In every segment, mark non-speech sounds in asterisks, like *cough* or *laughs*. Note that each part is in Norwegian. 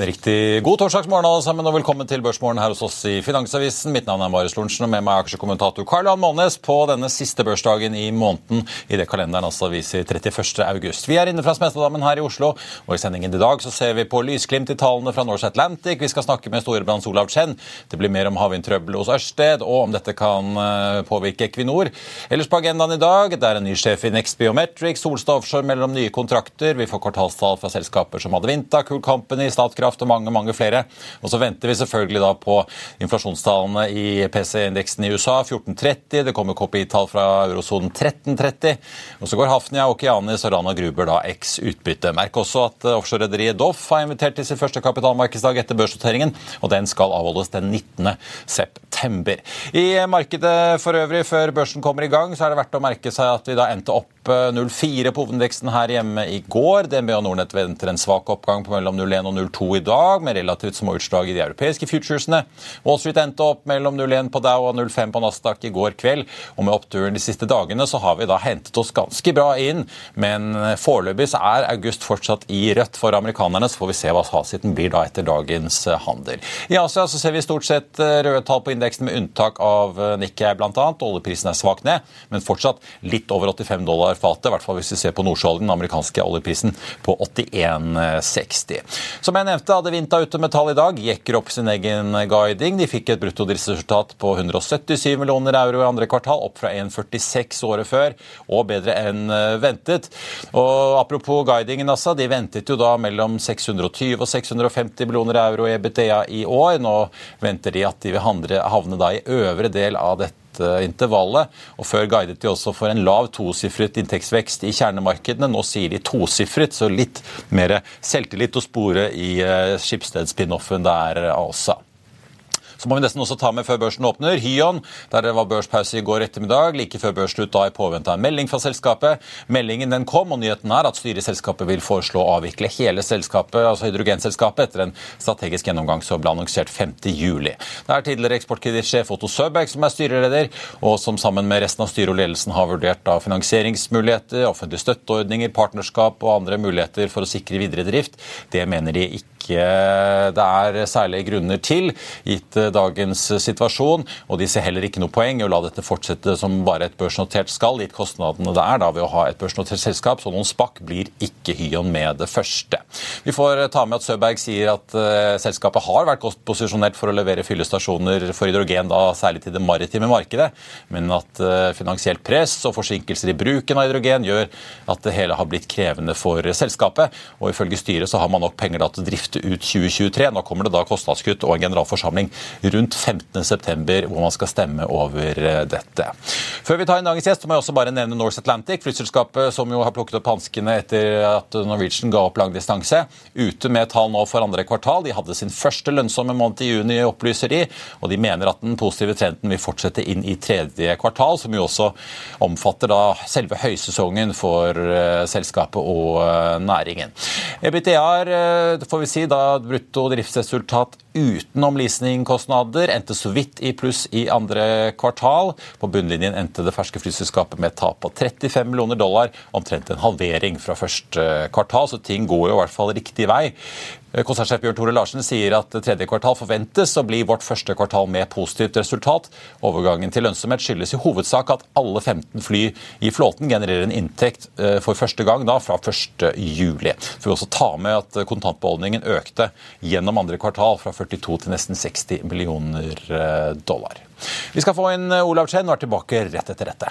En riktig god torsdagsmorgen alle sammen, og velkommen til Børsmorgen her hos oss i Finansavisen. Mitt navn er Marius Lorentzen, og med meg er aksjekommentator Karl Johan Månes på denne siste børsdagen i måneden i det kalenderen altså viser 31. august. Vi er inne fra Smestadammen her i Oslo, og i sendingen i dag så ser vi på lysglimt i tallene fra Norse Atlantic. Vi skal snakke med Storebrands Olav Chen. Det blir mer om havvindtrøbbel hos Ørsted, og om dette kan eh, påvirke Equinor. Ellers på agendaen i dag, det er en ny sjef i Next Biometrics, Solstad Offshore mellom nye kontrakter. Vi får kvartalstall fra selskaper som Advinta, Cool Company, Statkraft Statkraft og mange mange flere. Og så venter vi selvfølgelig da på inflasjonstallene i PC-indeksen i USA 1430. Det kommer KPI-tall fra eurosonen 1330. Og så går Hafnia, Okianis og Rana Gruber da x utbytte. Merk også at eh, offshorerederiet Doff har invitert til sin første kapitalmarkedsdag etter børsnoteringen, og den skal avholdes den 19. september. I markedet for øvrig, før børsen kommer i gang, så er det verdt å merke seg at vi da endte opp 0,4 på hovedindeksen her hjemme i går. DNB og Nordnett venter en svak oppgang på mellom 0,1 og 0,2 i dag, med relativt små utslag i de europeiske futuresene. Wall Street endte opp mellom 0,1 på Dow og 0,5 på Nasdaq i går kveld. Og med oppturen de siste dagene så har vi da hentet oss ganske bra inn, men foreløpig så er august fortsatt i rødt for amerikanerne. Så får vi se hva fasiten blir da etter dagens handel. I Asia så ser vi stort sett røde tall på indeksen, med unntak av Nikkei bl.a. Oljeprisen er svakt ned, men fortsatt litt over 85 dollar fatet, i hvert fall hvis vi ser på Nordsjøoljen, den amerikanske oljeprisen, på 81,60. Som jeg nevnte hadde Vinta ute med tall i dag. Jekker opp sin egen guiding. De fikk et bruttodriftsresultat på 177 millioner euro i andre kvartal, opp fra 1,46 året før, og bedre enn eh, ventet. Og Apropos guidingen, altså. De ventet jo da mellom 620 og 650 millioner euro i EBTA i år. Nå venter de at de vil havne da i øvre del av dette intervallet. Og Før guidet de også for en lav tosifret inntektsvekst i kjernemarkedene. Nå sier de tosifret, så litt mer selvtillit å spore i Skipsted-spin-offen der også. Så må vi nesten også ta med før børsen åpner. Hyon, der det var børspause i går ettermiddag, like før børsslutt da i påvente av en melding fra selskapet. Meldingen den kom, og nyheten er at styret i selskapet vil foreslå å avvikle hele selskapet, altså hydrogenselskapet, etter en strategisk gjennomgang som ble annonsert 5.7. Det er tidligere eksportkredittsjef Otto Søberg som er styreleder, og som sammen med resten av styret og ledelsen har vurdert da finansieringsmuligheter, offentlige støtteordninger, partnerskap og andre muligheter for å sikre videre drift. Det mener de ikke det er særlige grunner til, gitt dagens situasjon. Og de ser heller ikke noe poeng i å la dette fortsette som bare et børsnotert skal, gitt kostnadene det er da ved å ha et børsnotert selskap. Så noen spakk blir ikke Hyon med det første. Vi får ta med at Søberg sier at uh, selskapet har vært godt posisjonert for å levere fyllestasjoner for hydrogen, da særlig til det maritime markedet, men at uh, finansielt press og forsinkelser i bruken av hydrogen gjør at det hele har blitt krevende for selskapet. Og ifølge styret så har man nok penger da til å drifte ut 2023. Nå kommer det da kostnadskutt og en generalforsamling rundt 15.9, hvor man skal stemme over eh, dette. Før vi tar inn dagens gjest, må jeg også bare nevne Norse Atlantic, flyselskapet som jo har plukket opp hanskene etter at Norwegian ga opp langdistanse. Ute med tall nå for andre kvartal. De hadde sin første lønnsomme måned i juni, opplyser de, og de mener at den positive trenden vil fortsette inn i tredje kvartal, som jo også omfatter da selve høysesongen for uh, selskapet og uh, næringen. Uh, får vi si, da brutto driftsresultat utenom leasingkostnader endte så vidt i pluss i andre kvartal. På bunnlinjen endte det ferske flyselskapet med et tap på 35 millioner dollar, omtrent en halvering fra første kvartal, så ting går jo i hvert fall riktig vei. Konsernsjef Bjørn Tore Larsen sier at tredje kvartal forventes å bli vårt første kvartal med positivt resultat. Overgangen til lønnsomhet skyldes i hovedsak at alle 15 fly i flåten genererer en inntekt eh, for første gang da fra 1.7. Så vi også ta med at kontantbeholdningen økte gjennom andre kvartal fra 42 til nesten 60 millioner eh, dollar. Vi skal få inn Olav Chen og er tilbake rett etter dette.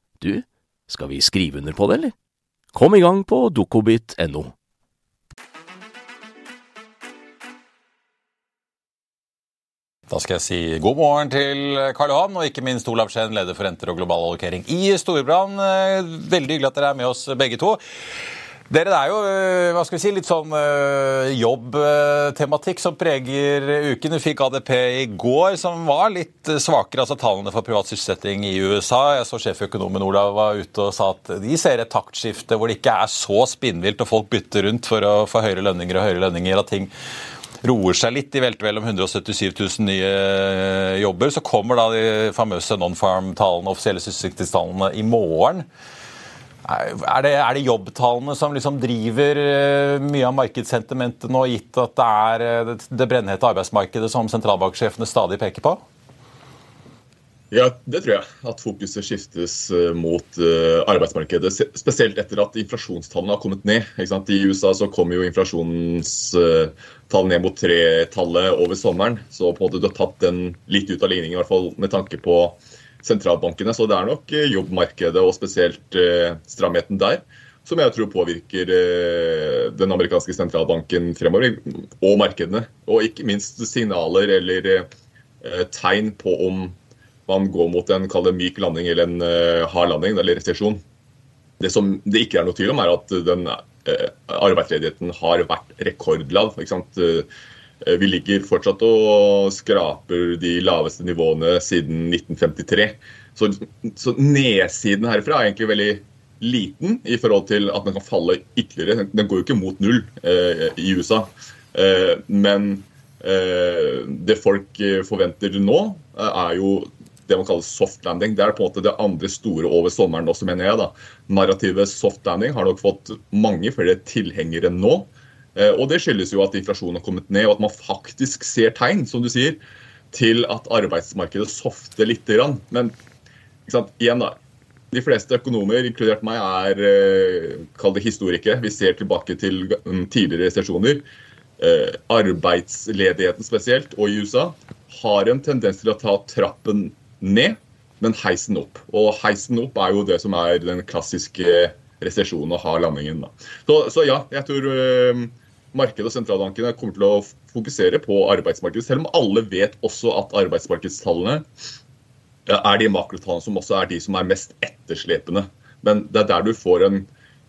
du, skal vi skrive under på det, eller? Kom i gang på dokobit.no. Da skal jeg si god morgen til Karl Johan og ikke minst Olav Skjenn, leder for renter og global allokering i Storbrann. Veldig hyggelig at dere er med oss begge to. Dere, Det er jo øh, hva skal vi si, litt sånn øh, jobbtematikk som preger uken. Du fikk ADP i går, som var litt svakere, altså tallene for privat sysselsetting i USA. Jeg så sjeføkonomen Olav var ute og sa at de ser et taktskifte hvor det ikke er så spinnvilt og folk bytter rundt for å få høyere lønninger og høyere lønninger. at ting roer seg litt. De velter vel om 177 000 nye jobber. Så kommer da de famøse non-farm-tallene, offisielle sysselsettingstallene, i morgen. Er det, er det, jobbtallene som liksom driver eh, mye av markedssentimentet nå, gitt at det er eh, det brennhete arbeidsmarkedet som sentralbanksjefene stadig peker på? Ja, det tror jeg. At fokuset skiftes eh, mot arbeidsmarkedet. Spesielt etter at inflasjonstallene har kommet ned. I USA så kom jo inflasjonstallene ned mot tretallet over sommeren. Så på en måte du har tatt den litt ut av ligningen, i hvert fall med tanke på sentralbankene. Så det er nok eh, jobbmarkedet og spesielt eh, stramheten der som jeg tror påvirker eh, den amerikanske sentralbanken fremover, og markedene. Og ikke minst signaler eller tegn på om man går mot en myk landing eller en hard landing, eller resesjon. Det som det ikke er noe tvil om, er at den arbeidsledigheten har vært rekordlav. Eh, vi ligger fortsatt og skraper de laveste nivåene siden 1953. Så, så, nedsiden herfra er egentlig veldig liten i forhold til at den kan falle ytterligere. Den går jo ikke mot null eh, i USA. Eh, men eh, det folk forventer nå, eh, er jo det man kaller soft landing. Det er på en måte det andre store over sommeren også, mener jeg. da. Narrativet soft landing har nok fått mange flere tilhengere nå. Eh, og Det skyldes jo at inflasjonen har kommet ned, og at man faktisk ser tegn som du sier, til at arbeidsmarkedet softer litt. Men sant, igjen da, de fleste økonomer, inkludert meg, er eh, kall det historikere. Vi ser tilbake til mm, tidligere resesjoner. Eh, arbeidsledigheten spesielt, og i USA, har en tendens til å ta trappen ned, men heisen opp. Og heisen opp er jo det som er den klassiske resesjonen og har landingen. Så, så ja, jeg tror markedet og sentralbankene kommer til å fokusere på arbeidsmarkedet, selv om alle vet også at arbeidsmarkedstallene er de makrotallene som også er de som er mest etterslepende. Men det er der du får en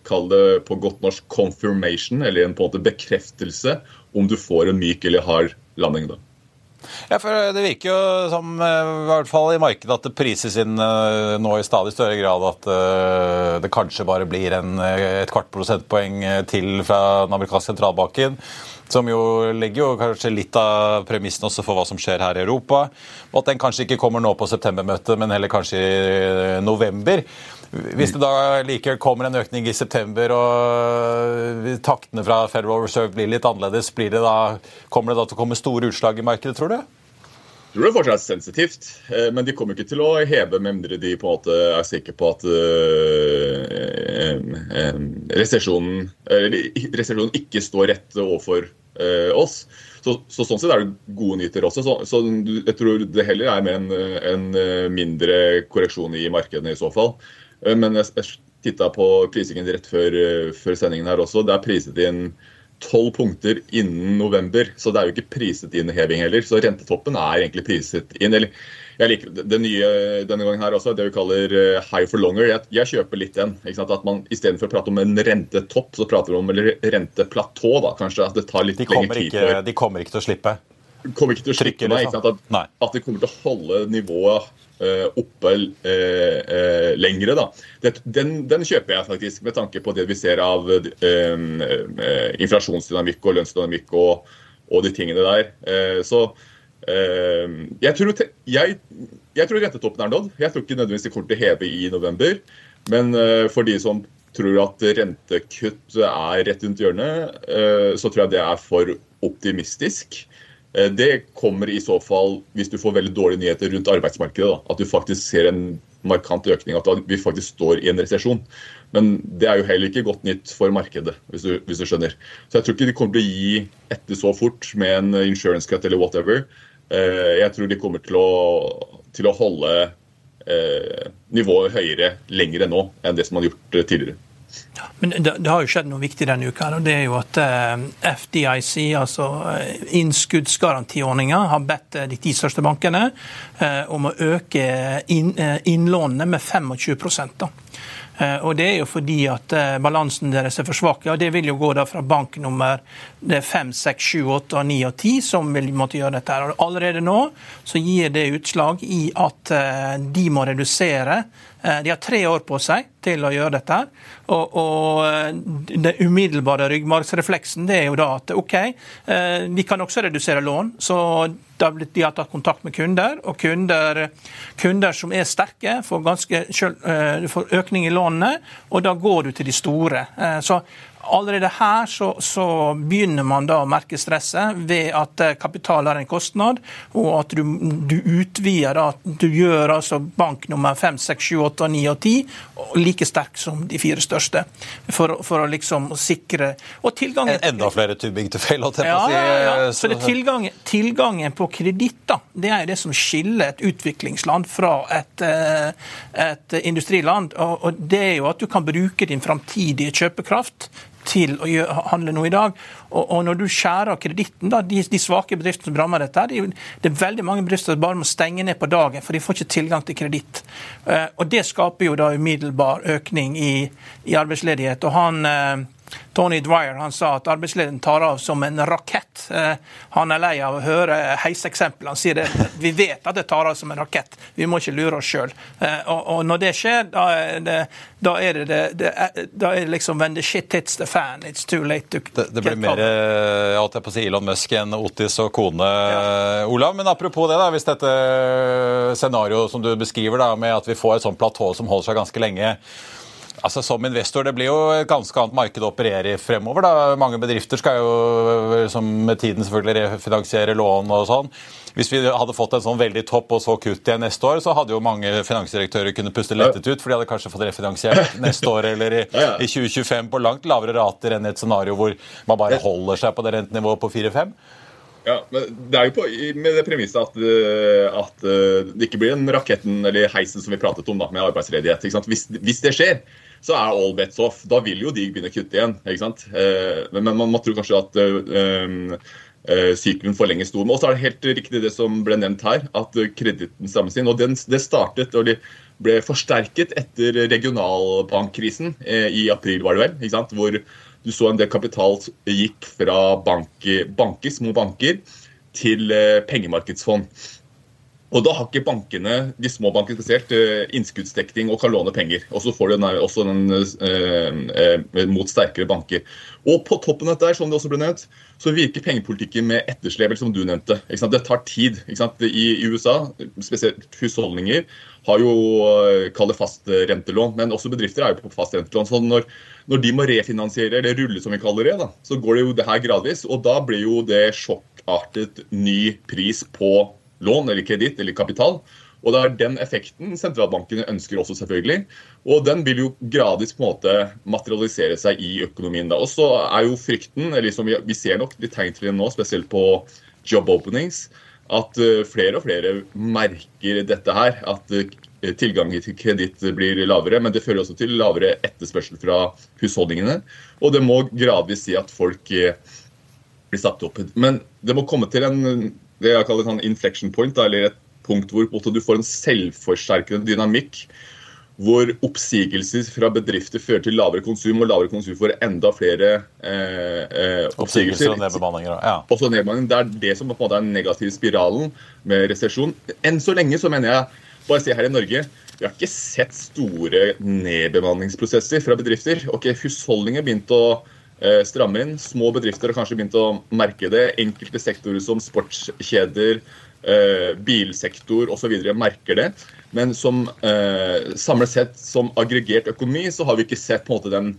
kall det på godt norsk confirmation, eller en på en måte bekreftelse om du får en myk eller hard landing. da. Ja, for Det virker jo som, eh, i hvert fall i markedet, at det prises inn eh, nå i stadig større grad at eh, det kanskje bare blir en, et kvart prosentpoeng til fra den amerikanske sentralbanken. som jo legger jo kanskje litt av premissen også for hva som skjer her i Europa. Og at den kanskje ikke kommer nå på septembermøtet, men heller kanskje i november. Hvis det da likevel kommer en økning i september og taktene fra Federal Reserve blir litt annerledes, blir det da, kommer det da til å komme store utslag i markedet, tror du? Jeg tror det fortsatt er sensitivt, eh, men de kommer ikke til å heve med mindre de på en måte er sikre på at uh, resesjonen, ikke står rett overfor uh, oss. Så, så, Sånn sett er det gode nyheter også. Så, så, jeg tror det heller er med en, en mindre korreksjon i markedene i så fall. Men jeg, titta på prisingen rett før, før, sendingen her også. Det er priset inn tolv punkter innen november. Så det er jo ikke priset inn heving heller. Så rentetoppen er egentlig priset inn. eller jeg liker det nye denne gangen her også, det vi kaller eh, high for longer. Jeg, jeg kjøper litt den. ikke sant, at man Istedenfor å prate om en rentetopp, så prater vi om eller renteplatå. da, kanskje at det tar litt de lengre tid. Ikke, de kommer ikke til å slippe? Kommer ikke til å slippe, nei, ikke sant, at, at de kommer til å holde nivået oppe uh, uh, lengre. da. Den, den, kjøper jeg faktisk, med tanke på det vi ser av inflasjonsdynamikk og lønnsdynamikk og, og de tingene der. så jeg tror, jeg, jeg tror rentetoppen er nådd. Jeg tror ikke nødvendigvis det kommer til å heve i november. Men for de som tror at rentekutt er rett rundt hjørnet, så tror jeg det er for optimistisk. Eh, det kommer i så fall hvis du får veldig dårlige nyheter rundt arbeidsmarkedet. Da. At du faktisk ser en markant økning, at vi faktisk står i en resesjon. Men det er jo heller ikke godt nytt for markedet, hvis du, hvis du, skjønner. Så jeg tror ikke de kommer til å gi etter så fort med en insurance cut eller whatever. Eh, jeg tror de kommer til å, til å holde eh, nivået høyere lenger enn nå enn det som man har gjort tidligere. Men det, det, har jo skjedd noe viktig denne uka. og det er jo at eh, FDIC, altså uh, innskuddsgarantiordninga, har bedt uh, de ti største bankene om å øke inn, innlånene med 25 da. Og Det er jo fordi at balansen deres er for svak. Ja, det vil jo gå da fra bank nummer 5, 6, 7, 8, 9 og 10 som vil måtte gjøre dette. her. Og Allerede nå så gir det utslag i at de må redusere de har tre år på seg til å gjøre dette. Og, og eh, Den umiddelbare ryggmargsrefleksen det er jo da at OK, eh, vi kan også redusere lån. så de har tatt kontakt med kunder, og kunder, kunder som er sterke, får, ganske, eh, får økning i lånene. Og da går du til de store. Så Allerede her så, så, begynner man da å merke stresset ved at eh, kapital er en kostnad, og at du, du utvider da, Du gjør altså bank nummer 5, 6, 7, 8, 9 og 10 like sterk som de fire største, for, for å liksom sikre og tilgangen, Enda flere too big to fail, holdt jeg på å si. Ja, ja, ja. Så det tilgangen, tilgangen på kreditt det er det som skiller et utviklingsland fra et, eh, et industriland. Og det er jo at du kan bruke din framtidige kjøpekraft til å handle noe i dag. Og, og når du skjærer kreditten, de, de, svake bedriftene som rammer dette, de, det er veldig mange bedrifter som bare må stenge ned på dagen, for de får ikke tilgang til kreditt. Uh, og det skaper jo da umiddelbar økning i, i arbeidsledighet. Og han uh, Tony Dwyer han sa at arbeidsledigheten tar av som en rakett. Eh, han er lei av å høre heiseksempel. Han sier det, vi vet at det tar av som en rakett, vi må ikke lure oss sjøl. Eh, og, og, når det skjer, da er det, da er det, det, da er det liksom when the shit hits the fan, it's too late to Det, det blir mer eh, jeg på å si Elon Musk enn Otis og kone, ja. Olav. Men apropos det, da, hvis dette scenarioet som du beskriver, da, med at vi får et sånt platå som holder seg ganske lenge Altså Som investor, det blir jo et ganske annet marked å operere i fremover. da. Mange bedrifter skal jo som med tiden selvfølgelig refinansiere lån og sånn. Hvis vi hadde fått en sånn veldig topp og så kutt igjen neste år, så hadde jo mange finansdirektører kunnet puste lettet ut, for de hadde kanskje fått refinansiert *laughs* neste år eller i, i 2025 på langt lavere rater enn et scenario hvor man bare holder seg på det rentenivået på 4-5. Ja, men Det er jo på, med det premisset at, eh, at, eh, det ikke blir den raketten eller heisen som vi pratet om da, med arbeidsledighet. Hvis, hvis, det skjer, så er all bets off. Da vil jo de begynne å kutte igjen. ikke sant? Eh, men man må tro kanskje at um, sykelen forlenges noe. Og så er det helt riktig det som ble nevnt her, at kreditten strammes inn. Og den, det startet og det ble forsterket etter regionalbankkrisen i april, var det vel. ikke sant? Hvor du så en del kapital gikk fra bank, banker, små banker til pengemarkedsfond. Og da har ikke bankene, de små bankene spesielt, eh, innskuddsdekning og kan låne penger. Og så får du den, også den eh, eh, mot sterkere banker. Og på toppen av dette, som det også ble nevnt, så virker pengepolitikken med etterslep, som du nevnte. Det tar tid. I, I, USA, spesielt husholdninger, har jo kaller fast rentelån, fastrentelån. Men også bedrifter er jo på fastrentelån. Så når, når, de må refinansiere, eller rulle som vi kaller det, da, så går det jo det her gradvis. Og da blir jo det sjokkartet ny pris på lån eller kreditt eller kapital. Og det er den effekten sentralbankene ønsker også, selvfølgelig. Og den vil jo gradvis på en måte materialisere seg i økonomien. Og så er jo frykten, eller som vi, ser nok litt tegn til det nå, spesielt på job openings, at uh, flere og flere merker dette her. At uh, tilgangen til kreditt blir lavere. Men det fører også til lavere etterspørsel fra husholdningene. Og det må gradvis si at folk uh, blir satt opp. Men det må komme til en det jeg kaller sånn inflection point, eller et punkt hvor du får en selvforsterkende dynamikk. Hvor oppsigelser fra bedrifter fører til lavere konsum, og lavere konsum får enda flere eh, eh, oppsigelser. og nedbemanninger. Ja. Også nedbemanning. Det er det som på en måte er den negative spiralen med resesjon. Enn så lenge så mener jeg, bare se her i Norge, vi har ikke sett store nedbemanningsprosesser fra bedrifter. Ok, Husholdninger begynte å stramme inn. Små bedrifter har kanskje begynt å merke det. Enkelte sektorer som sportskjeder, eh, bilsektor osv. merker det. Men som eh, samlet sett som aggregert økonomi så har vi ikke sett på en måte den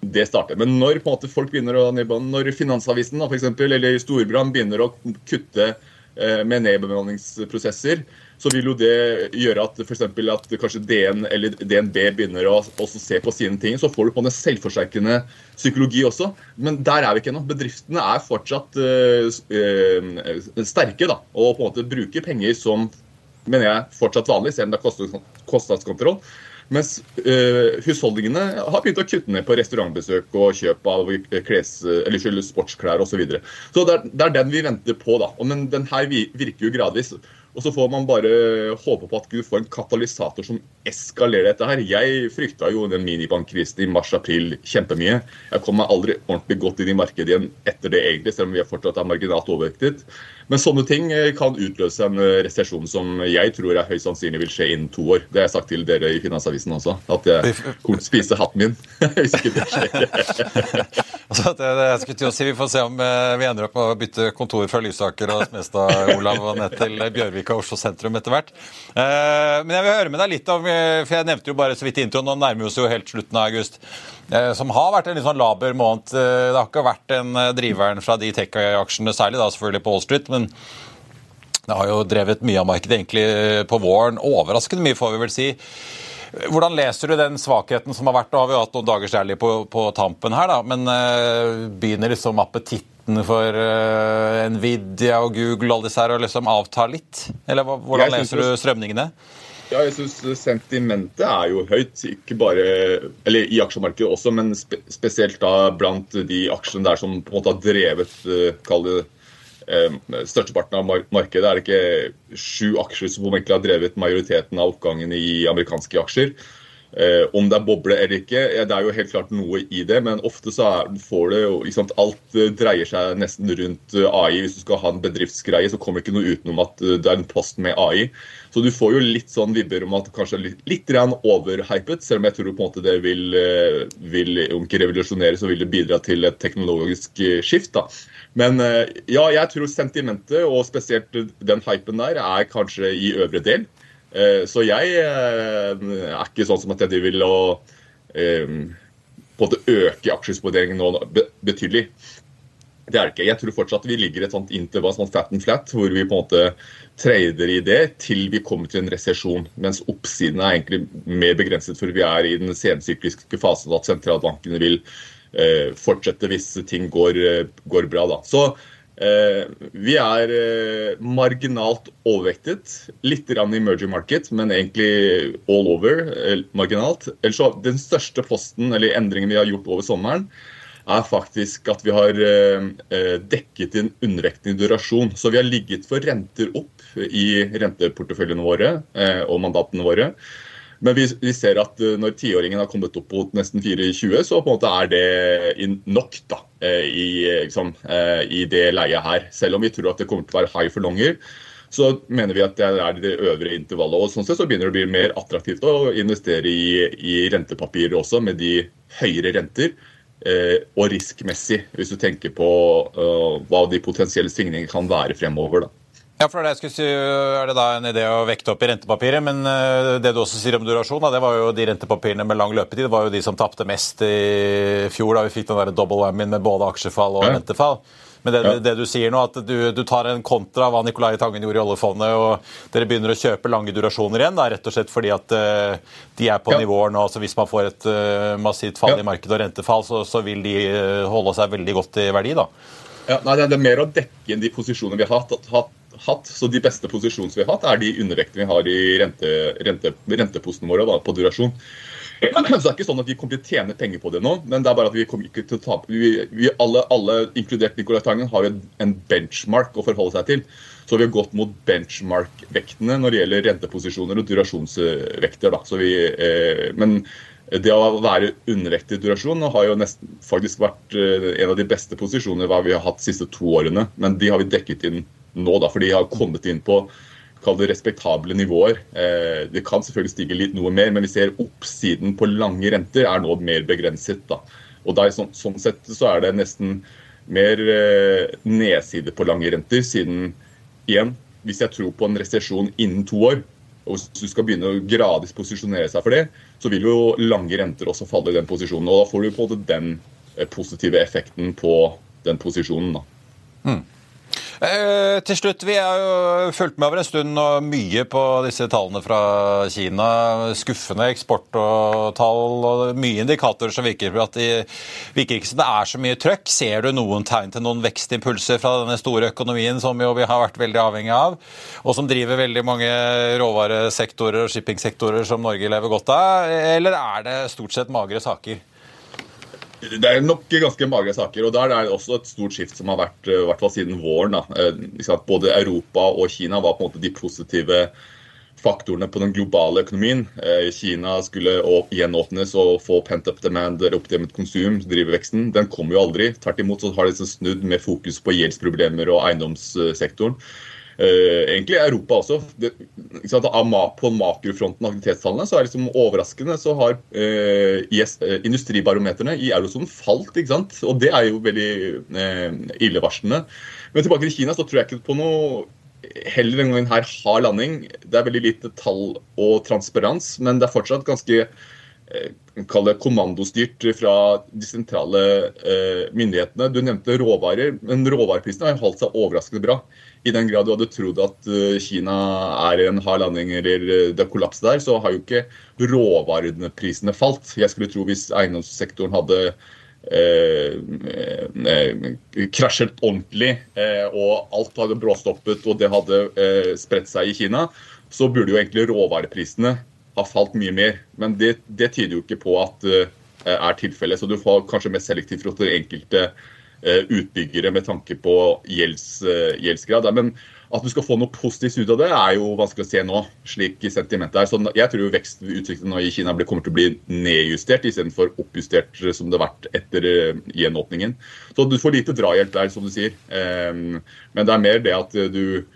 det starter. Men når på en måte folk begynner å når Finansavisen da, for eksempel, eller Storbrann begynner å kutte med nedbemanningsprosesser, så vil jo det gjøre at f.eks. at kanskje DN eller DNB begynner å se på sine ting. Så får du på en selvforsterkende psykologi også. Men der er vi ikke ennå. Bedriftene er fortsatt uh, sterke da, og på en måte bruker penger som mener jeg, fortsatt vanlig, selv om det er kostnadskontroll. Mens øh, husholdningene har begynt å kutte ned på restaurantbesøk og kjøp av kles, eller sportsklær osv. Så, videre. så det er, det er, den vi venter på. da. Men den her virker jo gradvis. Og så får man bare håpe på at Gud får en katalysator som eskalerer dette her. Jeg frykta jo den minibankkrisen i mars-april kjempemye. Jeg kom meg aldri ordentlig godt inn i markedet igjen etter det, egentlig, selv om vi fortsatt er marginalt overvektet. Men sånne ting eh, kan utløse en eh, resesjon som jeg tror er høyst sannsynlig vil skje innen to år. Det har jeg sagt til dere i Finansavisen også. At jeg kommer til å spise hatten min *laughs* hvis ikke det skjer. *laughs* altså, det, det, jeg skulle til å si, Vi får se om eh, vi ender opp med å bytte kontor fra Lysaker og Smestad *laughs* Olav, og ned til Bjørvika og Oslo sentrum etter hvert. Men jeg vil høre med deg litt om For jeg nevnte jo bare så vidt introen, nå nærmer vi oss jo helt slutten av august. Som har vært en litt sånn laber måned. Det har ikke vært en driveren fra de tech-aksjene, særlig da selvfølgelig på Wall Street. men det har jo drevet mye av markedet egentlig på våren. Overraskende mye, får vi vel si. Hvordan leser du den svakheten som har vært? Nå har vi hatt noen dagers rally på, på, tampen her, da. Men uh, begynner liksom appetitten for uh, Nvidia og Google og disse her å liksom avta litt? Eller hvordan leser du strømningene? Ja, jeg synes Sentimentet er jo høyt, ikke bare eller i aksjemarkedet også, men spe, spesielt da blant de aksjene der som på en måte har drevet uh, kall det Eh, størsteparten av markedet er det ikke sju aksjer som egentlig har drevet majoriteten av oppgangen i amerikanske aksjer. Eh, om det er boble eller ikke, ja, det er jo helt klart noe i det. Men ofte så er, får det jo sant, Alt eh, dreier seg nesten rundt AI. Hvis du skal ha en bedriftsgreie, så kommer det ikke noe utenom at det er en post med AI. Så du får jo litt sånn vibber om at det kanskje litt, litt overhypet, selv om jeg tror på en måte det vil, vil om ikke revolusjonere, så vil det bidra til et teknologisk skift. da. Men eh, ja, jeg tror sentimentet, og spesielt den hypen der, er kanskje i øvre del. Eh, så jeg eh, er ikke sånn som at jeg vil å på en måte øke aksjeeksponeringen nå betydelig. Det er det ikke. Jeg tror fortsatt vi ligger et sånt intervall, sånn flat and flat, hvor vi på en måte trader i det til vi kommer til en resesjon. Mens oppsiden er egentlig mer begrenset, for vi er i den sensykliske fasen at sentralbankene vil Eh, fortsette hvis ting går, eh, går bra. Da. Så eh, vi er marginalt overvektet. Litt i emerging market, men egentlig all over marginalt. Så, den største posten eller endringen vi har gjort over sommeren, er faktisk at vi har dekket inn undervektende durasjon. Så vi har ligget for renter opp i renteporteføljene våre og mandatene våre. Men vi, vi ser at eh, når tiåringen har kommet opp mot nesten 4,20, så på en måte er det nok da, eh, i, liksom, i det leiet her. Selv om vi tror at det kommer til å være high for longer, så mener vi at det er det øvre intervallet. og Sånn sett så begynner det å bli mer attraktivt å investere i, i rentepapirer også, med de høyere renter. Eh, og riskmessig, hvis du tenker på hva de potensielle svingningene kan være fremover. da. Ja, for det, jeg skulle si, Er det da en idé å vekte opp i rentepapiret? Men uh, det du også sier om durasjon, det var jo de rentepapirene med lang løpetid. Det var jo de som tapte mest i fjor, da vi fikk den der double whammy med både aksjefall og rentefall. Men det, det, du sier nå, at du, du, tar en kontra av hva Nicolai Tangen gjorde i oljefondet, og dere begynner å kjøpe lange durasjoner igjen, da, rett og slett fordi at uh, de er på ja. nivåer nå. så Hvis man får et uh, massivt fall ja. i markedet og rentefall, så, så vil de holde seg veldig godt i verdi. da. Ja, nei, Det er mer å dekke inn de posisjonene vi har hatt, hatt, hatt. Så De beste posisjonene vi har hatt, er de undervektene vi har i rente, rente, rentepostene våre da, på durasjon. *clears throat* Så det er ikke sånn at vi kommer til å tjene penger på det nå, men det er bare at vi kommer ikke til å tape. Vi, vi alle, alle, inkludert Nicolai Tangen, har jo en benchmark å forholde seg til. Så vi har gått mot benchmark-vektene når det gjelder renteposisjoner og durasjonsvekter. Da. Vi, eh, men det å være undervektig durasjon har jo nesten, faktisk vært eh, en av de beste posisjonene vi har hatt de siste to årene. Men de har vi dekket inn nå, da, for de har kommet inn på det respektable nivåer. Eh, det kan selvfølgelig stige litt noe mer, men vi ser oppsiden på lange renter er nå mer begrenset. Da. Og der, sånn, sånn, sett så er det nesten mer eh, nedside på lange renter, siden igjen, hvis jeg tror på en resesjon innen to år, og hvis du skal begynne å gradvis posisjonere seg for det, så vil jo lange renter også falle i den posisjonen. Og da får du på en måte den eh, positive effekten på den posisjonen. da. Mm. Eh, til slutt, Vi har jo fulgt med over en stund og mye på disse tallene fra Kina. Skuffende eksport og tall og mye indikatorer som virker at det virker ikke som det er så mye trøkk. Ser du noen tegn til noen vekstimpulser fra denne store økonomien som jo vi har vært veldig avhengig av, og som driver veldig mange råvaresektorer og shippingsektorer som Norge lever godt av, eller er det stort sett magre saker? Det er nok ganske magre saker. og Der er det også et stort skift som har vært eh, i hvert fall siden våren. Da. Eh, både Europa og Kina var på en måte de positive faktorene på den globale økonomien. Eh, Kina skulle gjenåpnes og få pent up demand, oppdemmet konsum, drive veksten. Den kom jo aldri. Tvert imot så har de snudd med fokus på gjeldsproblemer og eiendomssektoren. Uh, egentlig Europa også. Det, på makrofronten av aktivitetstallene så er liksom overraskende så har uh, yes, uh, industribarometerne i eurosonen falt. ikke sant? Og det er jo veldig illevarslende. Men tilbake til Kina så tror jeg ikke på noe heller denne gangen her har landing. Det er veldig lite tall og transparens, men det er fortsatt ganske kall det kommandostyrt fra de sentrale myndighetene. Du nevnte råvarer, men råvareprisene har holdt seg overraskende bra i den grad du hadde trodd at eh, Kina er en hard landing eller det det kollapset der, så har jo ikke råvareprisene falt. Jeg skulle tro hvis eiendomssektoren hadde eh, eh, krasjet ordentlig eh, og alt hadde bråstoppet og det hadde eh, spredt seg i Kina, så burde jo egentlig råvareprisene ha falt mye mer. Men det, det tyder jo ikke på at det er tilfellet. Så du får kanskje mest selektivt råd til enkelte uh, utbyggere med tanke på gjelds, uh, gjeldsgrad. Men at du skal få noe positivt ut av det, er jo vanskelig å se nå. slik sentimentet er. Så jeg tror vekstutsiktene i Kina kommer til å bli nedjustert istedenfor oppjustert som det har vært etter eh, gjenåpningen. Så du får lite drahjelp der, som du sier. Men det er mer det at du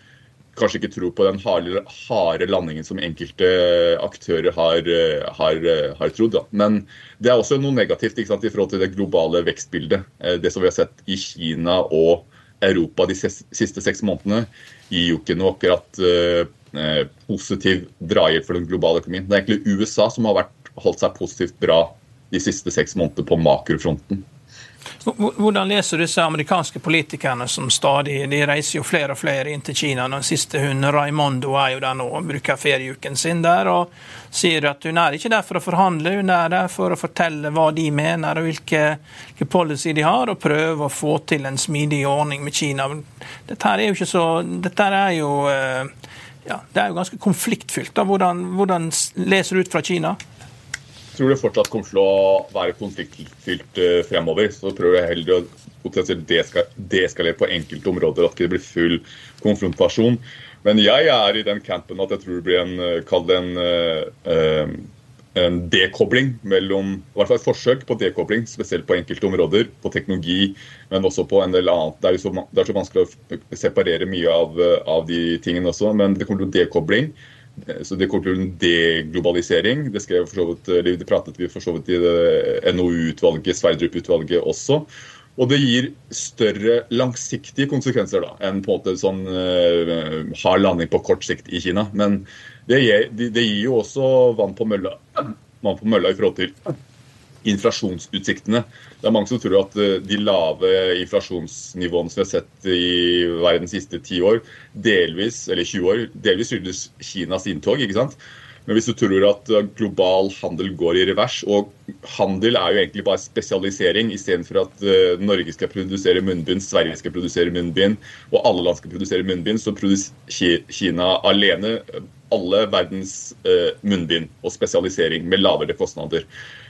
kanskje ikke tror på den harde, harde landingen som enkelte aktører har, har, har trodd. Da. Men det er også noe negativt sant, i forhold til det globale vekstbildet. Eh, det som vi har sett i Kina og Europa de siste seks månedene, gir jo ikke noe akkurat eh, positiv drahjelp for den globale økonomien. Det er egentlig USA som har vært, holdt seg positivt bra de siste seks månedene på makrofronten. Hvordan leser disse amerikanske politikerne som stadig de reiser jo flere og flere inn til Kina? Den siste hun, Raimondo er jo der nå og bruker ferieuken sin der. og Sier at hun er ikke der for å forhandle, hun er der for å fortelle hva de mener og hvilke, hvilke policy de har, og prøve å få til en smidig ordning med Kina. Dette er jo ikke så Dette er jo eh, ja, det er jo ganske konfliktfylt. Hvordan, hvordan leser du ut fra Kina? Tror det fortsatt kommer til å være konfliktfylt eh, fremover. Så prøver jeg heller å potensielt deskalere på enkelte områder, at det blir full konfrontasjon. Men jeg er i den campen at jeg tror det blir en, eh, kall det en uh, en dekobling mellom i hvert fall et forsøk på dekobling, spesielt på enkelte områder, på teknologi, men også på en del annet. Det er, så, det er så vanskelig å separere mye av, av, de tingene også, men det kommer til dekobling. Så det kommer til en deglobalisering. Det, vidt, det pratet vi for så vidt i NOU-utvalget, Sverdrup-utvalget også. Og det gir større langsiktige konsekvenser da, enn på en måte sånn uh, hard landing på kort sikt i Kina. Men det gir, det gir jo også vann på mølla, vann på mølla i forhold til inflasjonsutsiktene. Det er mange som tror at eh, de lave inflasjonsnivåene som vi har sett i verdens siste 10 år, delvis, eller 20 år, delvis skyldes Kinas inntog. ikke sant? Men hvis du tror at eh, global handel går i revers, og handel er jo egentlig bare spesialisering, istedenfor at uh, Norge skal produsere munnbind, Sverige skal produsere munnbind, og alle land skal produsere munnbind, så produserer Kina alene alle verdens munnbind og spesialisering med lavere kostnader.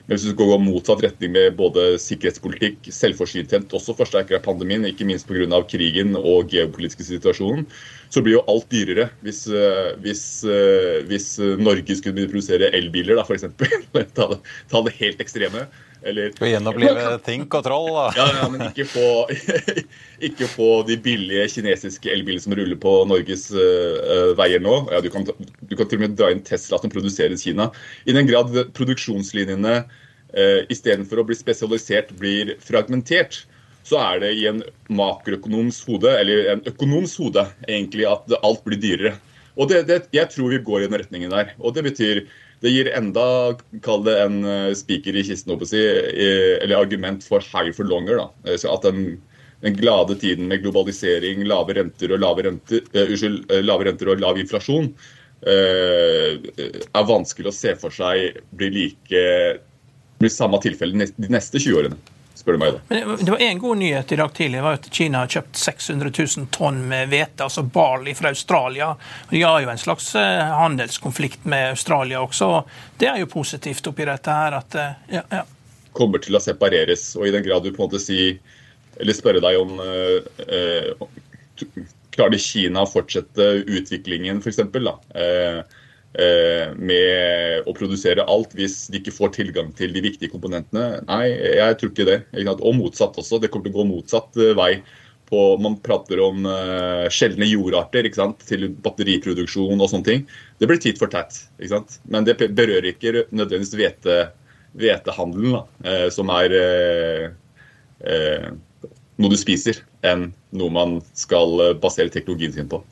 Men hvis du gå motsatt retning med både sikkerhetspolitikk, selvforsynthet, også forsterker av pandemien, ikke minst pga. krigen og geopolitiske situasjonen, så blir jo alt dyrere. Hvis, eh, hvis, eh, hvis Norge skulle produsere elbiler, da, f.eks. *laughs* ta, ta det helt ekstreme. Eller, Skal gjenopplive Tink og Troll, da. Ja, ja, men ikke få, *laughs* ikke få de billige kinesiske elbilene som ruller på Norges uh, veier nå. Ja, du, kan, du, kan, til og med dra inn Tesla som produseres i Kina. I den grad produksjonslinjene uh, istedenfor å bli spesialisert, blir fragmentert, så er det i en makroøkonoms hode, eller en økonoms hode, egentlig at alt blir dyrere. Og det, det, Jeg tror vi går i den retningen der. Og det betyr det gir enda, kall det en eh, spiker i kisten, si, eller argument for high for longer. da. Eh, så at den, den glade tiden med globalisering, lave renter og lave renter, uh, uskyld, lave renter og lav inflasjon uh, er vanskelig å se for seg blir like blir samme tilfelle de neste 20 årene spør du meg. da. Men det var en god nyhet i dag tidlig. var at Kina har kjøpt 600 000 tonn med hvete, altså barley fra Australia. De har jo en slags eh, handelskonflikt med Australia også. og Det er jo positivt oppi dette her. at eh, ja, ja. Kommer til å separeres. Og i den grad du på en måte si, eller spørre deg om eh, eh, Klarer Kina å fortsette utviklingen, f.eks.? Eh, Eh, med å produsere alt hvis de ikke får tilgang til de viktige komponentene. Nei, jeg tror ikke det. Og motsatt også. Det kommer til å gå motsatt eh, vei. På, man prater om uh, sjeldne jordarter til batteriproduksjon og sånne ting. Det blir tid for tett. Men det berører ikke nødvendigvis hvete, hvetehandelen, som er noe du spiser, enn noe man skal basere teknologien sin på.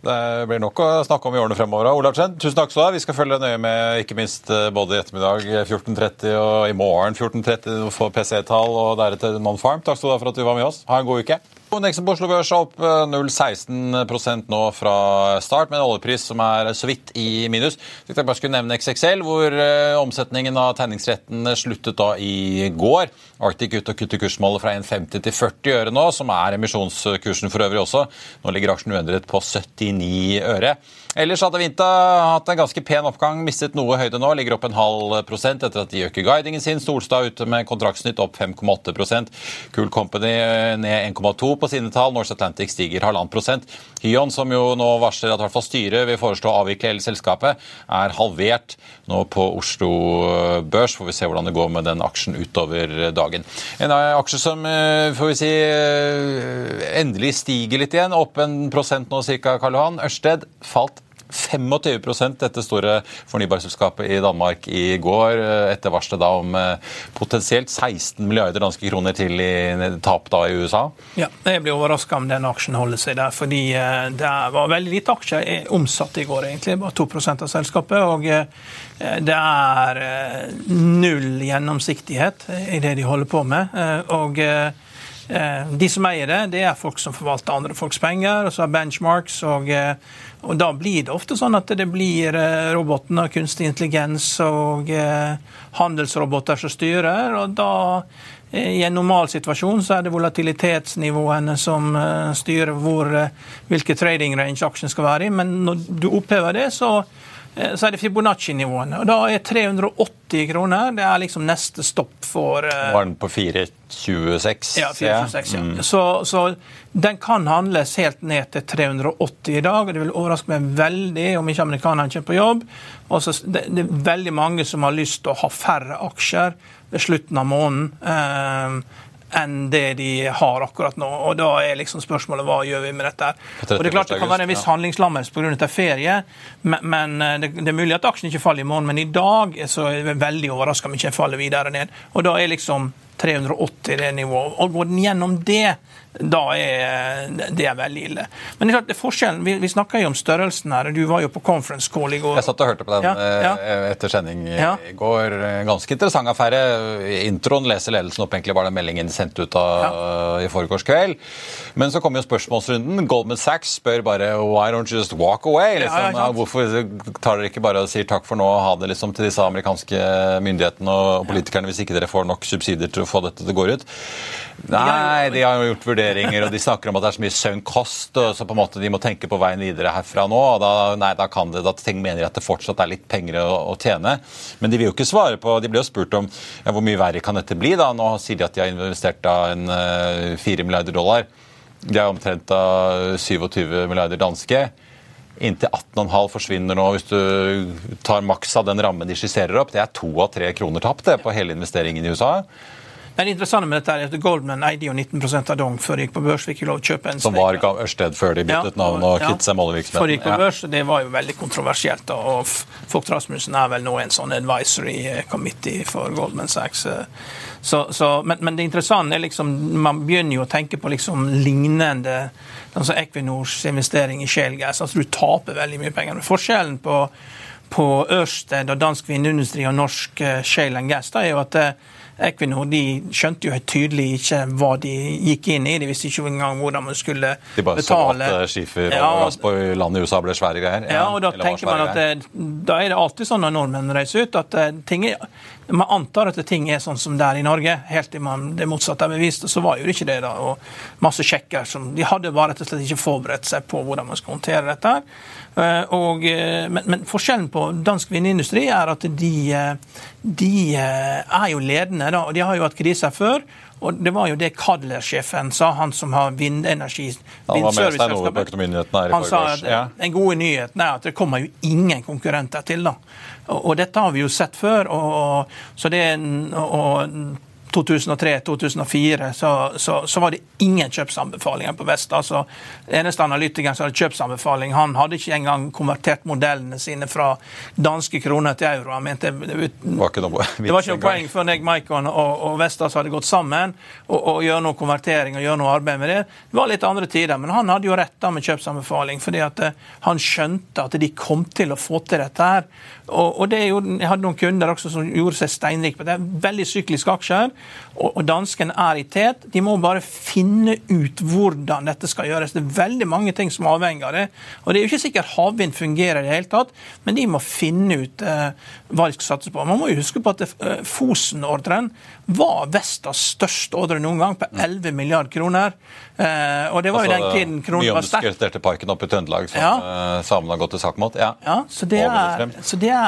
Det blir nok å snakke om i årene fremover. Olav Chen, tusen takk skal du ha. Vi skal følge nøye med ikke minst eh, både i ettermiddag 14.30 og i morgen 14.30 for PC-tall og deretter Non-Farm. Takk skal du ha for at du var med oss. Ha en god uke. Indeksen på Oslo Børs er opp 0,16 eh, nå fra start, med en oljepris som er så vidt i minus. Jeg bare skulle nevne XXL, hvor eh, omsetningen av tegningsretten sluttet da i går. Arctic ut og kutter kursmålet fra 1,50 til 40 øre nå, som er emisjonskursen for øvrig også. Nå ligger aksjen uendret på 79 øre. Ellers hadde Vinta hatt en ganske pen oppgang, mistet noe høyde nå. Ligger opp en halv prosent etter at de øker guidingen sin. Solstad ute med kontraktsnytt opp 5,8 Cool Company eh, ned 1,2 på sine tall. Norse Atlantic stiger halvannen prosent. Hyon, som jo nå varsler at hvert fall styret vil foreslå å avvikle hele selskapet, er halvert nå på Oslo eh, Børs. Får vi se hvordan det går med den aksjen utover dagen. En aksje som eh, får vi si endelig stiger litt igjen, opp en prosent nå ca. Karl Johan. Ørsted falt 25% dette store fornybarselskapet i Danmark i går, eh, etter varselet da om eh, potensielt 16 milliarder danske kroner til i tap da i USA? Ja, jeg blir overraska om den aksjen holder seg der. fordi eh, det var veldig lite aksjer omsatt i går, egentlig. Bare 2% av selskapet. og det er null gjennomsiktighet i det de holder på med. og de som eier det, det er folk som forvalter andre folks penger, og så har benchmarks. og og da blir det ofte sånn at det blir robotene, roboten og kunstig intelligens og eh, handelsroboter som styrer. og da eh, i en normal situasjon så er det volatilitetsnivåene som styrer hvor, hvilke trading range aksjen skal være i. Men når du opphever det, så eh, så er det Fibonacci-nivåene. og Da er 380 kroner det er liksom neste stopp for eh, Var den på 426? Ja, 426, ja. Mm. Så, så, den kan handles helt ned til 380 i dag. og Det vil overraske meg veldig om ikke amerikanerne kommer på jobb. Også, det, det, er veldig mange som har lyst til å ha færre aksjer ved slutten av måneden. Eh, enn det de har akkurat nå. Og Da er liksom spørsmålet hva gjør vi med dette. Og Det er klart det kan være en viss handlingslammelse pga. ferie, men men det, er mulig at aksjen ikke faller i morgen. Men i dag så er jeg veldig overraska om ikke faller videre ned. Og da er liksom 380 det nivået. Og går den gjennom det, da er det er veldig ille. Men det er klart, forskjellen, vi, vi snakker jo om størrelsen her. Du var jo på conference call i går. Jeg satt og hørte på den ja, ja. Eh, etter sending ja. i går. Ganske interessant affære. Introen leser ledelsen opp egentlig bare den meldingen sendt ut av, i forgårs kveld. Men så kommer jo spørsmålsrunden. Goldman Sachs spør bare Why don't you just walk away? Liksom. Hvorfor tar dere ikke bare og sier takk for nå og ha det liksom, til disse amerikanske myndighetene og politikerne hvis ikke dere får nok subsidier til å få dette til å gå ut? Nei, de har jo gjort vurderinger, og de snakker om at det er så mye sunk kost, så på en måte de må tenke på veien videre herfra nå. og Da, nei, da kan det, da mener de at det fortsatt er litt penger å, å, tjene. Men de vil jo ikke svare på De blir jo spurt om ja, hvor mye verre kan dette bli. da, Nå sier de at de har investert da en eh, 4 milliarder dollar. De er omtrent da 27 milliarder danske. Inntil 18,5 forsvinner nå hvis du tar maks av den rammen de skisserer opp. Det er to av tre kroner tapt det på hele investeringen i USA. Det interessante med dette er at Goldman eide jo 19 av Dong før de gikk på børs. Fikk lov å kjøpe en Som var Ørsted før de byttet ja, navn og ja, kvittet seg. Før de gikk på børs, Det var jo veldig kontroversielt. Og Vogt Rasmussen er vel nå en sånn advisory committee for Goldman Sachs. Så, så, men, men, det interessante er liksom Man begynner jo å tenke på liksom lignende altså Equinors investering i shale gas. Altså du taper veldig mye penger. Forskjellen på, på Ørsted og dansk vindindustri og norsk eh, shale gas da, er jo at eh, Equinor de skjønte jo tydelig ikke hva de gikk inn i. De visste ikke engang hvordan man skulle betale. De bare betale. så at skifer ja, og gass på landet i USA ble svære greier? Ja, og da tenker man at det, da er det alltid sånn når nordmenn reiser ut, at eh, ting er man antar at ting er sånn som det er i Norge, helt til man det motsatte er bevist. og Så var jo det ikke det. da, og Masse sjekker som De hadde bare rett og slett ikke forberedt seg på hvordan man skal håndtere dette. Eh, og, eh, men, men, forskjellen på dansk vindindustri er at de, eh, de er jo ledende. da, og De har jo hatt kriser før. Og Det var jo det Kadler-sjefen sa, han som har vindenergi Han var med Stein Ove på Økonominyhetene her i Han sa at ja. den gode nyheten er at det kommer jo ingen konkurrenter til. da. Og, og dette har vi jo sett før. og, og så det og 2003-2004 så, så, så, var det ingen kjøpsanbefalinger på Vest. Altså, eneste analytikeren som hadde kjøpsanbefaling, han hadde ikke engang konvertert modellene sine fra danske kroner til euro. Han mente det, var ikke noe, det var ikke noe poeng for Neg Maikon og, og Vestas hadde gått sammen og, og gjøre noe konvertering og gjøre noe arbeid med det. Det var litt andre tider, men han hadde jo rett da med kjøpsanbefaling, fordi at eh, han skjønte at de kom til å få til dette her. Og, og det gjorde, Jeg hadde noen kunder også som gjorde seg steinrike på det. er Veldig sykliske aksjer. Og, og danskene er i tet. De må bare finne ut hvordan dette skal gjøres. Det er veldig mange ting som avhenger av det. Og det er jo ikke sikkert havvind fungerer i det hele tatt, men de må finne ut eh, hva de skal satse på. Man må jo huske på at eh, Fosen-ordren var Vestas største ordre noen gang, på 11 milliarder kroner. Eh, og det var altså, jo den tiden kronen var sterk. Mye omdiskuterte parken oppe i Trøndelag som ja. samene har gått til sak mot. Ja, ja så, det er, så, det er,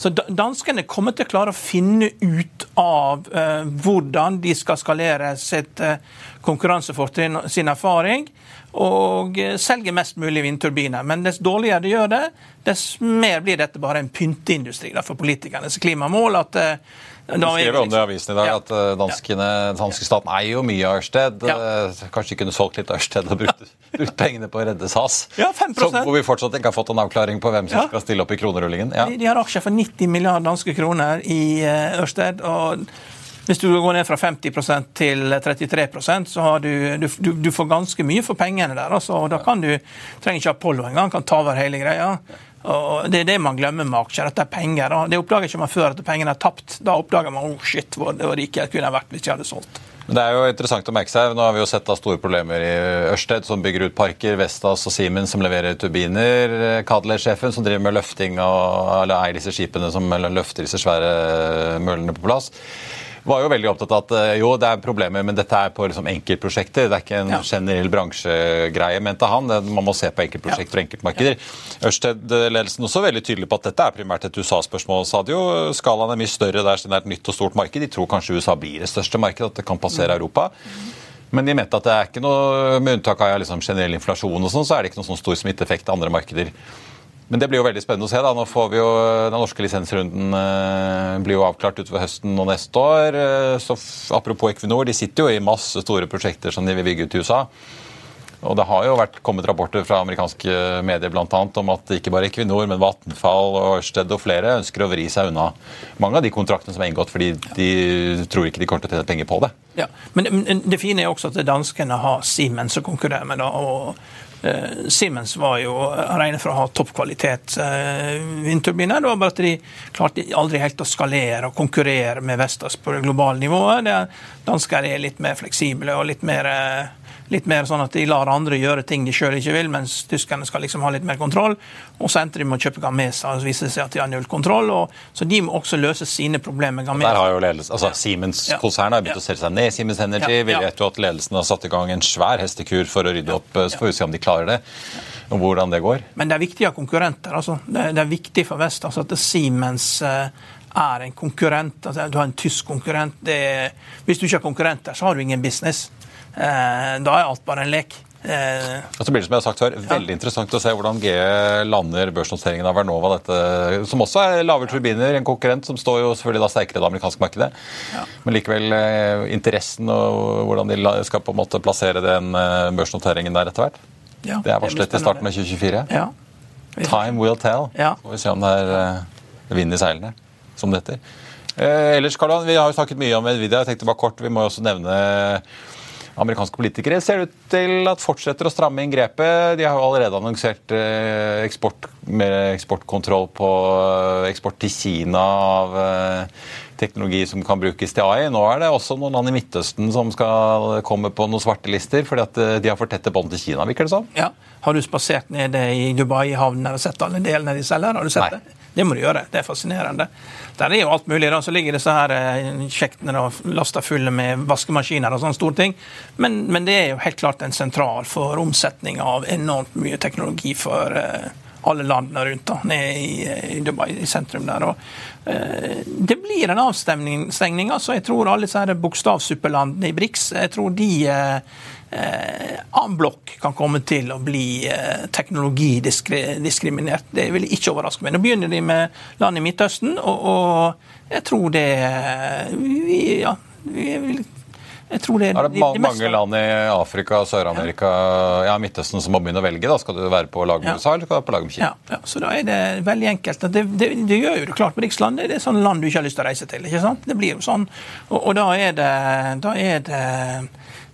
så danskene kommer til å klare å finne ut av hvordan hvordan de skal skalere sitt eh, konkurransefortrinn, sin erfaring, og selger mest mulig vindturbiner. Men dess dårligere de gjør det, dess mer blir dette bare en pynteindustri for politikernes klimamål. at eh, du skrev om det i avisen i dag, at danskene, danske staten eier jo mye av Ørsted. Ja. Kanskje de kunne solgt litt Ørsted og brukt, *laughs* brukt pengene på å redde SAS? Ja, 5%. Så, hvor vi fortsatt ikke har fått en avklaring på hvem som ja. skal stille opp i kronerullingen. Ja. De, de, har aksjer for 90 milliarder danske kroner i Ørsted. og hvis du går ned fra 50% til 33% så har du, du, du, får ganske mye for pengene der. Altså, og da kan du, trenger ikke Apollo engang, kan ta over hele greia. Og Det er det man glemmer med aksjer, at det er penger. Da. Det oppdager ikke man før at pengene er tapt. Da oppdager man oh shit, hvor, rike jeg kunne vært hvis jeg hadde solgt. Men det er jo interessant å merke seg, Nå har vi jo sett da store problemer i Ørsted, som bygger ut parker, Vestas og Siemens som leverer turbiner, Kadler-sjefen som driver med løfting og eller eier disse skipene som løfter disse svære møllene på plass. Var jo veldig opptatt av at eh, jo, det er problemer, men dette er på liksom enkeltprosjekter. Det er ikke en Ja. generell bransjegreie, mente han. Man må se på enkeltprosjekter og enkeltmarkeder. Ørsted-ledelsen også veldig tydelig på at dette er primært et USA-spørsmål. Sa de jo skalaen er mye større der siden det er et nytt og stort marked. De tror kanskje USA blir det største markedet, at det kan passere Europa. Men de mente at det er ikke noe, med unntak av liksom generell inflasjon, og sånn, så er det ikke noen sånn stor smitteeffekt til andre markeder. Men det blir jo veldig spennende å se. da. Nå får vi jo, Den norske lisensrunden eh, blir jo avklart utover høsten og neste år. Eh, så Apropos Equinor, de sitter jo i masse store prosjekter som de vil bygge ut i USA. Og Det har jo vært kommet rapporter fra amerikanske medier blant annet, om at ikke bare Equinor, men Vattenfall og Ørsted og flere ønsker å vri seg unna mange av de kontraktene som er inngått, fordi de tror ikke de kommer til å tjene penger på det. Ja, men det- fine er også at danskene har Siemens å konkurrere med. da, og Siemens var jo regnet for å ha toppkvalitet eh, vindturbiner. Det var bare at de klarte aldri helt å skalere og konkurrere med Vestas på det globale nivået. Er, dansker er litt mer fleksible og litt mer eh, Litt mer sånn at de lar andre gjøre ting de sjøl ikke vil, mens tyskerne skal liksom ha litt mer kontroll. Og så må kjøpe Gamesa, og det seg at de har null kontroll. Og, så de må også løse sine problemer med Der har jo ledelsen, altså Siemens-konsernet har begynt å selge seg ned. Siemens Energy Vi vet jo at ledelsen har satt i gang en svær hestekur for å rydde opp. Så får vi se om de klarer det, og hvordan det går. Men det er viktig å ha konkurrenter. Altså. Det, er, viktig for Vest altså, at Siemens eh, er en konkurrent. Altså, du har en tysk konkurrent. Det er, hvis du ikke har konkurrenter, så har du ingen business. Eh, da er alt bare en lek. Eh, Og så blir det som jeg har sagt før, veldig interessant å se hvordan GE lander børsnoteringen av Vernova, dette, som også er lavere turbiner, en konkurrent som står jo selvfølgelig da sterkere i det amerikanske markedet. Men likevel eh, interessen og hvordan de skal på en måte plassere den eh, børsnoteringen der etter hvert. ja, Det er varslet i starten av 2024. Ja. Time will tell. Ja. Får vi se om det er eh, vind i seilene, som det heter. Ellers, Karl, vi har jo snakket mye om Nvidia. Jeg tenkte bare kort, Vi må jo også nevne amerikanske politikere ser ut til at fortsetter å stramme inn grepet. De har jo allerede annonsert eh, eksport, mer eksportkontroll på eh, eksport til Kina av eh, teknologi som kan brukes til AI. Nå er det også noen land i Midtøsten som skal komme på noen svarte lister, fordi at de har for tette bånd til Kina, virker det som. Ja. Har du spasert nede i Dubai-havnen og sett alle delene de selger? Har du sett Nei. det? Det må du gjøre. Det er fascinerende. Der er jo alt mulig. Så ligger disse her kjektene sjektene da, lasta fulle med vaskemaskiner og sånne store ting. Men, men det er jo helt klart en sentral for omsetning av enormt mye teknologi for eh, alle landene rundt. da, Nede i, eh, i Dubai, i sentrum der. og eh, Det blir en avstemning. altså. Jeg tror alle disse bokstavsuppelandene i Brix jeg tror de eh, eh, annen blokk kan komme til å bli eh, teknologidiskriminert. Det vil ikke overraske meg. Nå begynner de med land i Midtøsten, og, og jeg tror det ja, vi jeg tror det, Er det de- ma de meste- mange land i Afrika, Sør-Amerika, ja. Midtøsten som må begynne å velge? da? Skal du være på lag med Ja. USA eller skal du være på lag med Kina? Ja, ja, så da er det veldig enkelt. Det, det, det gjør jo det klart på Riksland. Det er sånn land du ikke har lyst til å reise til. ikke sant? Det blir jo sånn. Og, og da er det, da er det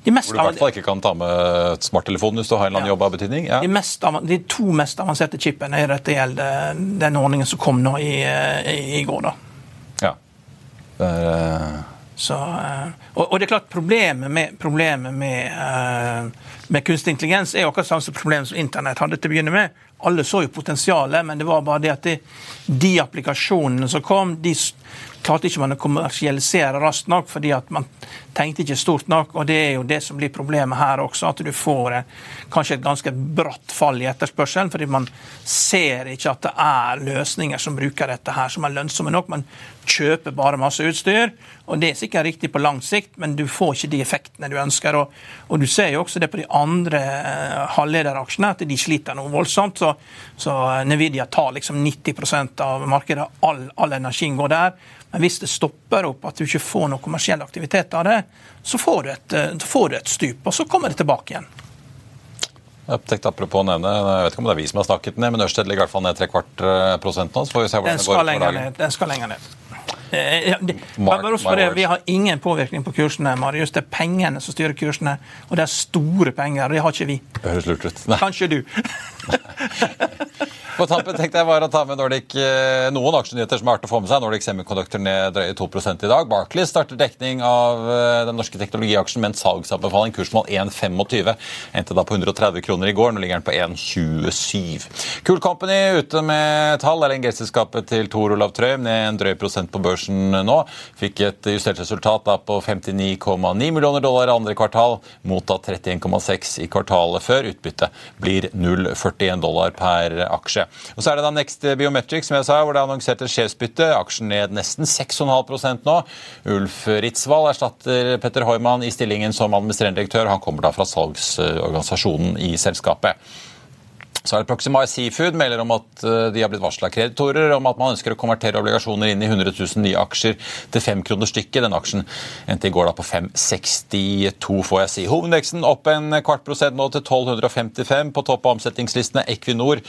de mest Hvor du i hvert fall ikke kan ta med smarttelefon hvis du har en eller annen Ja. jobb av betydning? Ja. De, mest, de to mest avanserte chipene er dette gjelder den ordningen som kom nå i, i, i går. da. ja. Det er, eh, Så, eh, og, og det er klart Problemet med, problemet med, eh, med kunstig intelligens er jo akkurat samme problem som internett hadde til å begynne med. Alle så jo potensialet, men det var bare det at de, de applikasjonene som kom, de klarte ikke man å kommersialisere raskt nok, fordi at man tenkte ikke stort nok. og Det er jo det som blir problemet her også, at du får eh, kanskje et ganske bratt fall i etterspørselen, fordi man ser ikke at det er løsninger som bruker dette her, som er lønnsomme nok. Man kjøper bare masse utstyr, og det er sikkert riktig på lang sikt, men du får ikke de effektene du ønsker. Og, og du ser jo også det på de andre eh, halvlederaksjene, at de sliter noe voldsomt. Så, så Nvidia tar liksom 90% av markedet, all, all energien går der. Men hvis det stopper opp, at du ikke får noe kommersiell aktivitet av det, så får du et, eh, får du et stup, og så kommer det tilbake igjen. jeg tenkte apropos å nevne, jeg vet ikke om det er vi som har snakket ned, men Ørsted ligger i hvert fall ned tre kvart eh, prosent nå. så får vi se hvordan Den det går lenger ned. Den skal lenger ned. Eh, Mark det, vi har ingen påvirkning på kursene, Marius. Det er pengene som styrer kursene. Og det er store penger. Det har ikke vi. Det høres lurt ut. Nei. Kanskje du. *laughs* *laughs* På tampen tenkte jeg bare å ta med Nordic, eh, noen aksjenyheter som er artig å få med seg. Nordic Semiconductor ned drøye 2 i dag. Barclays starter dekning av eh, den norske teknologiaksjen med en salgsanbefaling. Kursmål 1,25. Endte da på 130 kroner i går. Nå ligger den på 1,27. Cool Company ute med tall. LNG-selskapet til Tor Olav Trøim ned en drøy prosent på børsen nå. Fikk et justert resultat da på 59,9 millioner dollar i andre kvartal, mot da 31,6 i kvartalet før. Utbyttet blir 0,41 dollar per aksje. Og Så er det da Next Biometrics, som jeg sa, hvor det er annonsert et sjefsbytte. Aksjen ned nesten 6,5% nå. Ulf Ritzvall erstatter Petter Heumann i stillingen som administrerende direktør. Han kommer da fra salgsorganisasjonen i selskapet. Så er det Proxima Seafood melder om at eh, de har blitt varsla kreditorer om at man ønsker å konvertere obligasjoner inn i 100 000 nye aksjer til fem kroner stykket. Den aksjen endte i går da på 5,62, får jeg si. Hovedveksten opp en kvart prosent nå til 1255 på topp av omsetningslistene. Equinor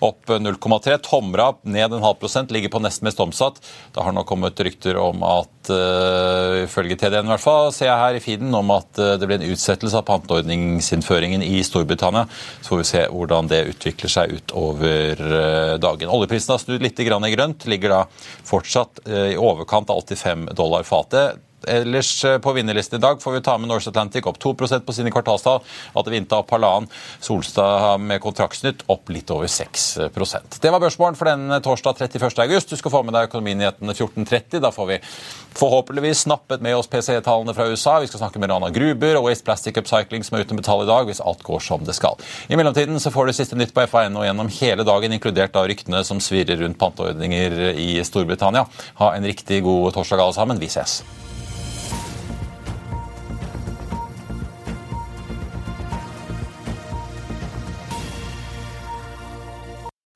opp 0,3. Tomra ned en halv prosent, ligger på nest mest omsatt. Det har nå kommet rykter om at, uh, ifølge TDN i hvert fall, ser jeg her i feeden, om at uh, det blir en utsettelse av panteordningsinnføringen i Storbritannia. Så får vi se hvordan det utvikler utvikler seg utover eh, dagen. Oljeprisen har snudd litt i grønt, ligger da fortsatt eh, i overkant av 85 dollar fatet. Ellers eh, på vinnerlisten i dag får vi ta med Norse Atlantic opp 2 på sine kvartalstall. At Vinta opp halvannen. Solstad med kontraktsnytt opp litt over 6% Det var børsmålen for denne torsdag 31. august. Du skal få med deg Økonominyhetene 14.30. Da får vi forhåpentligvis snappet med oss PCE-tallene fra USA. Vi skal snakke med Rana Gruber og Waste Plastic Upcycling som er uten betal i dag, hvis alt går som det skal. I mellomtiden så får du siste nytt på FAN og gjennom hele dagen, inkludert av ryktene som svirrer rundt panteordninger i Storbritannia. Ha en riktig god torsdag alle sammen. Vi ses.